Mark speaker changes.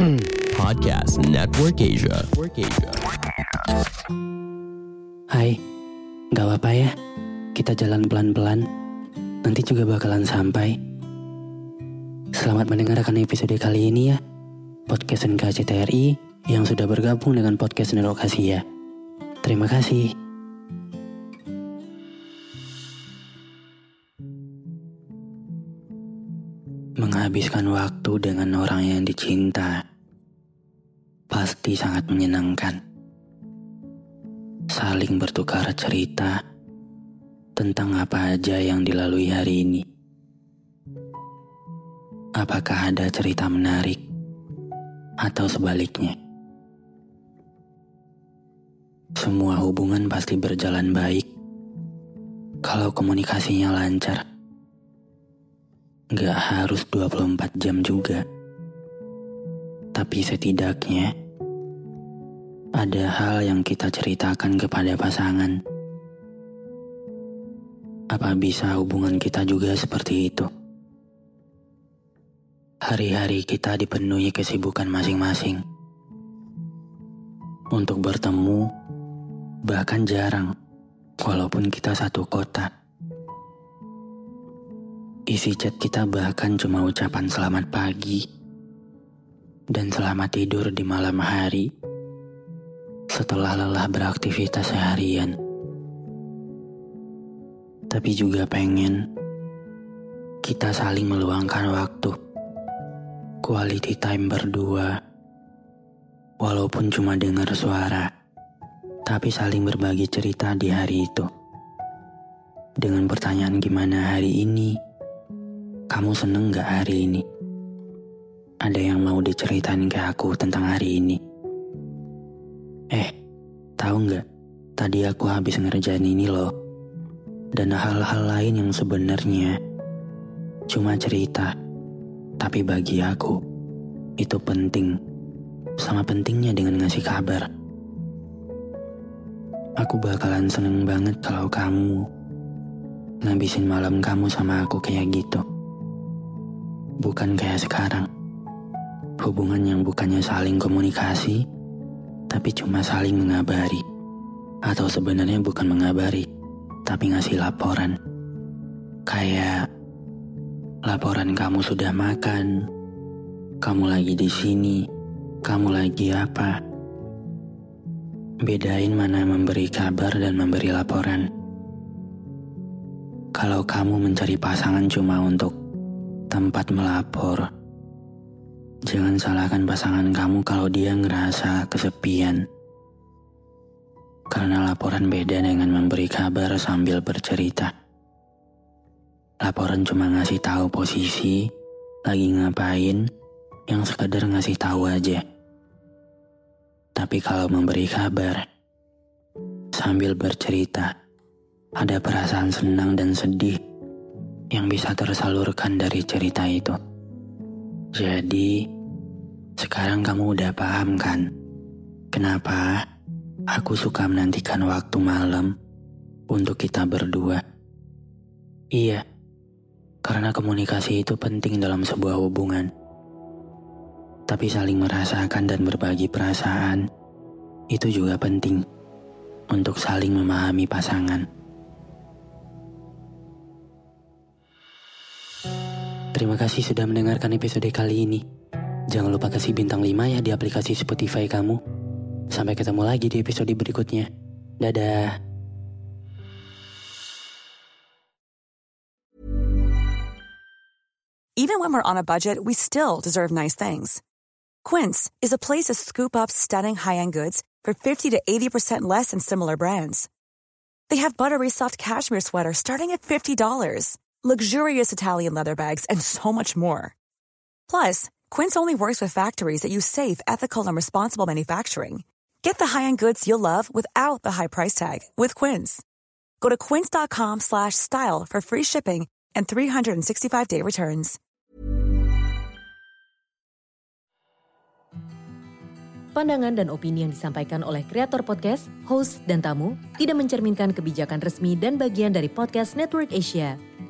Speaker 1: Podcast Network Asia.
Speaker 2: Hai, gak apa-apa ya. Kita jalan pelan-pelan. Nanti juga bakalan sampai. Selamat mendengarkan episode kali ini ya. Podcast NKCTRI yang sudah bergabung dengan podcast Network Asia. Terima kasih. Menghabiskan waktu dengan orang yang dicinta pasti sangat menyenangkan. Saling bertukar cerita tentang apa aja yang dilalui hari ini. Apakah ada cerita menarik atau sebaliknya? Semua hubungan pasti berjalan baik kalau komunikasinya lancar. Gak harus 24 jam juga. Tapi setidaknya ada hal yang kita ceritakan kepada pasangan. Apa bisa hubungan kita juga seperti itu? Hari-hari kita dipenuhi kesibukan masing-masing. Untuk bertemu, bahkan jarang, walaupun kita satu kota. Isi chat kita bahkan cuma ucapan selamat pagi dan selamat tidur di malam hari setelah lelah beraktivitas seharian. Tapi juga pengen kita saling meluangkan waktu, quality time berdua, walaupun cuma dengar suara, tapi saling berbagi cerita di hari itu. Dengan pertanyaan gimana hari ini, kamu seneng gak hari ini? Ada yang mau diceritain ke aku tentang hari ini? Eh, tahu nggak? Tadi aku habis ngerjain ini loh. Dan hal-hal lain yang sebenarnya cuma cerita. Tapi bagi aku, itu penting. Sama pentingnya dengan ngasih kabar. Aku bakalan seneng banget kalau kamu ngabisin malam kamu sama aku kayak gitu bukan kayak sekarang. Hubungan yang bukannya saling komunikasi, tapi cuma saling mengabari. Atau sebenarnya bukan mengabari, tapi ngasih laporan. Kayak laporan kamu sudah makan, kamu lagi di sini, kamu lagi apa. Bedain mana memberi kabar dan memberi laporan. Kalau kamu mencari pasangan cuma untuk tempat melapor. Jangan salahkan pasangan kamu kalau dia ngerasa kesepian. Karena laporan beda dengan memberi kabar sambil bercerita. Laporan cuma ngasih tahu posisi, lagi ngapain, yang sekedar ngasih tahu aja. Tapi kalau memberi kabar, sambil bercerita, ada perasaan senang dan sedih yang bisa tersalurkan dari cerita itu. Jadi, sekarang kamu udah paham kan? Kenapa aku suka menantikan waktu malam untuk kita berdua? Iya, karena komunikasi itu penting dalam sebuah hubungan. Tapi saling merasakan dan berbagi perasaan itu juga penting untuk saling memahami pasangan. Terima kasih sudah mendengarkan episode kali ini. Jangan lupa kasih bintang 5 ya di aplikasi Spotify kamu. Sampai ketemu lagi di episode berikutnya. Dadah.
Speaker 3: Even when we're on a budget, we still deserve nice things. Quince is a place to scoop up stunning high-end goods for 50 to 80% less than similar brands. They have buttery soft cashmere sweaters starting at $50, luxurious Italian leather bags, and so much more. Plus, Quince only works with factories that use safe, ethical, and responsible manufacturing. Get the high-end goods you'll love without the high price tag with Quince. Go to quince.com slash style for free shipping and 365-day returns.
Speaker 4: Pandangan dan opini yang disampaikan oleh kreator podcast, host, dan tamu tidak mencerminkan kebijakan resmi dan bagian dari podcast Network Asia.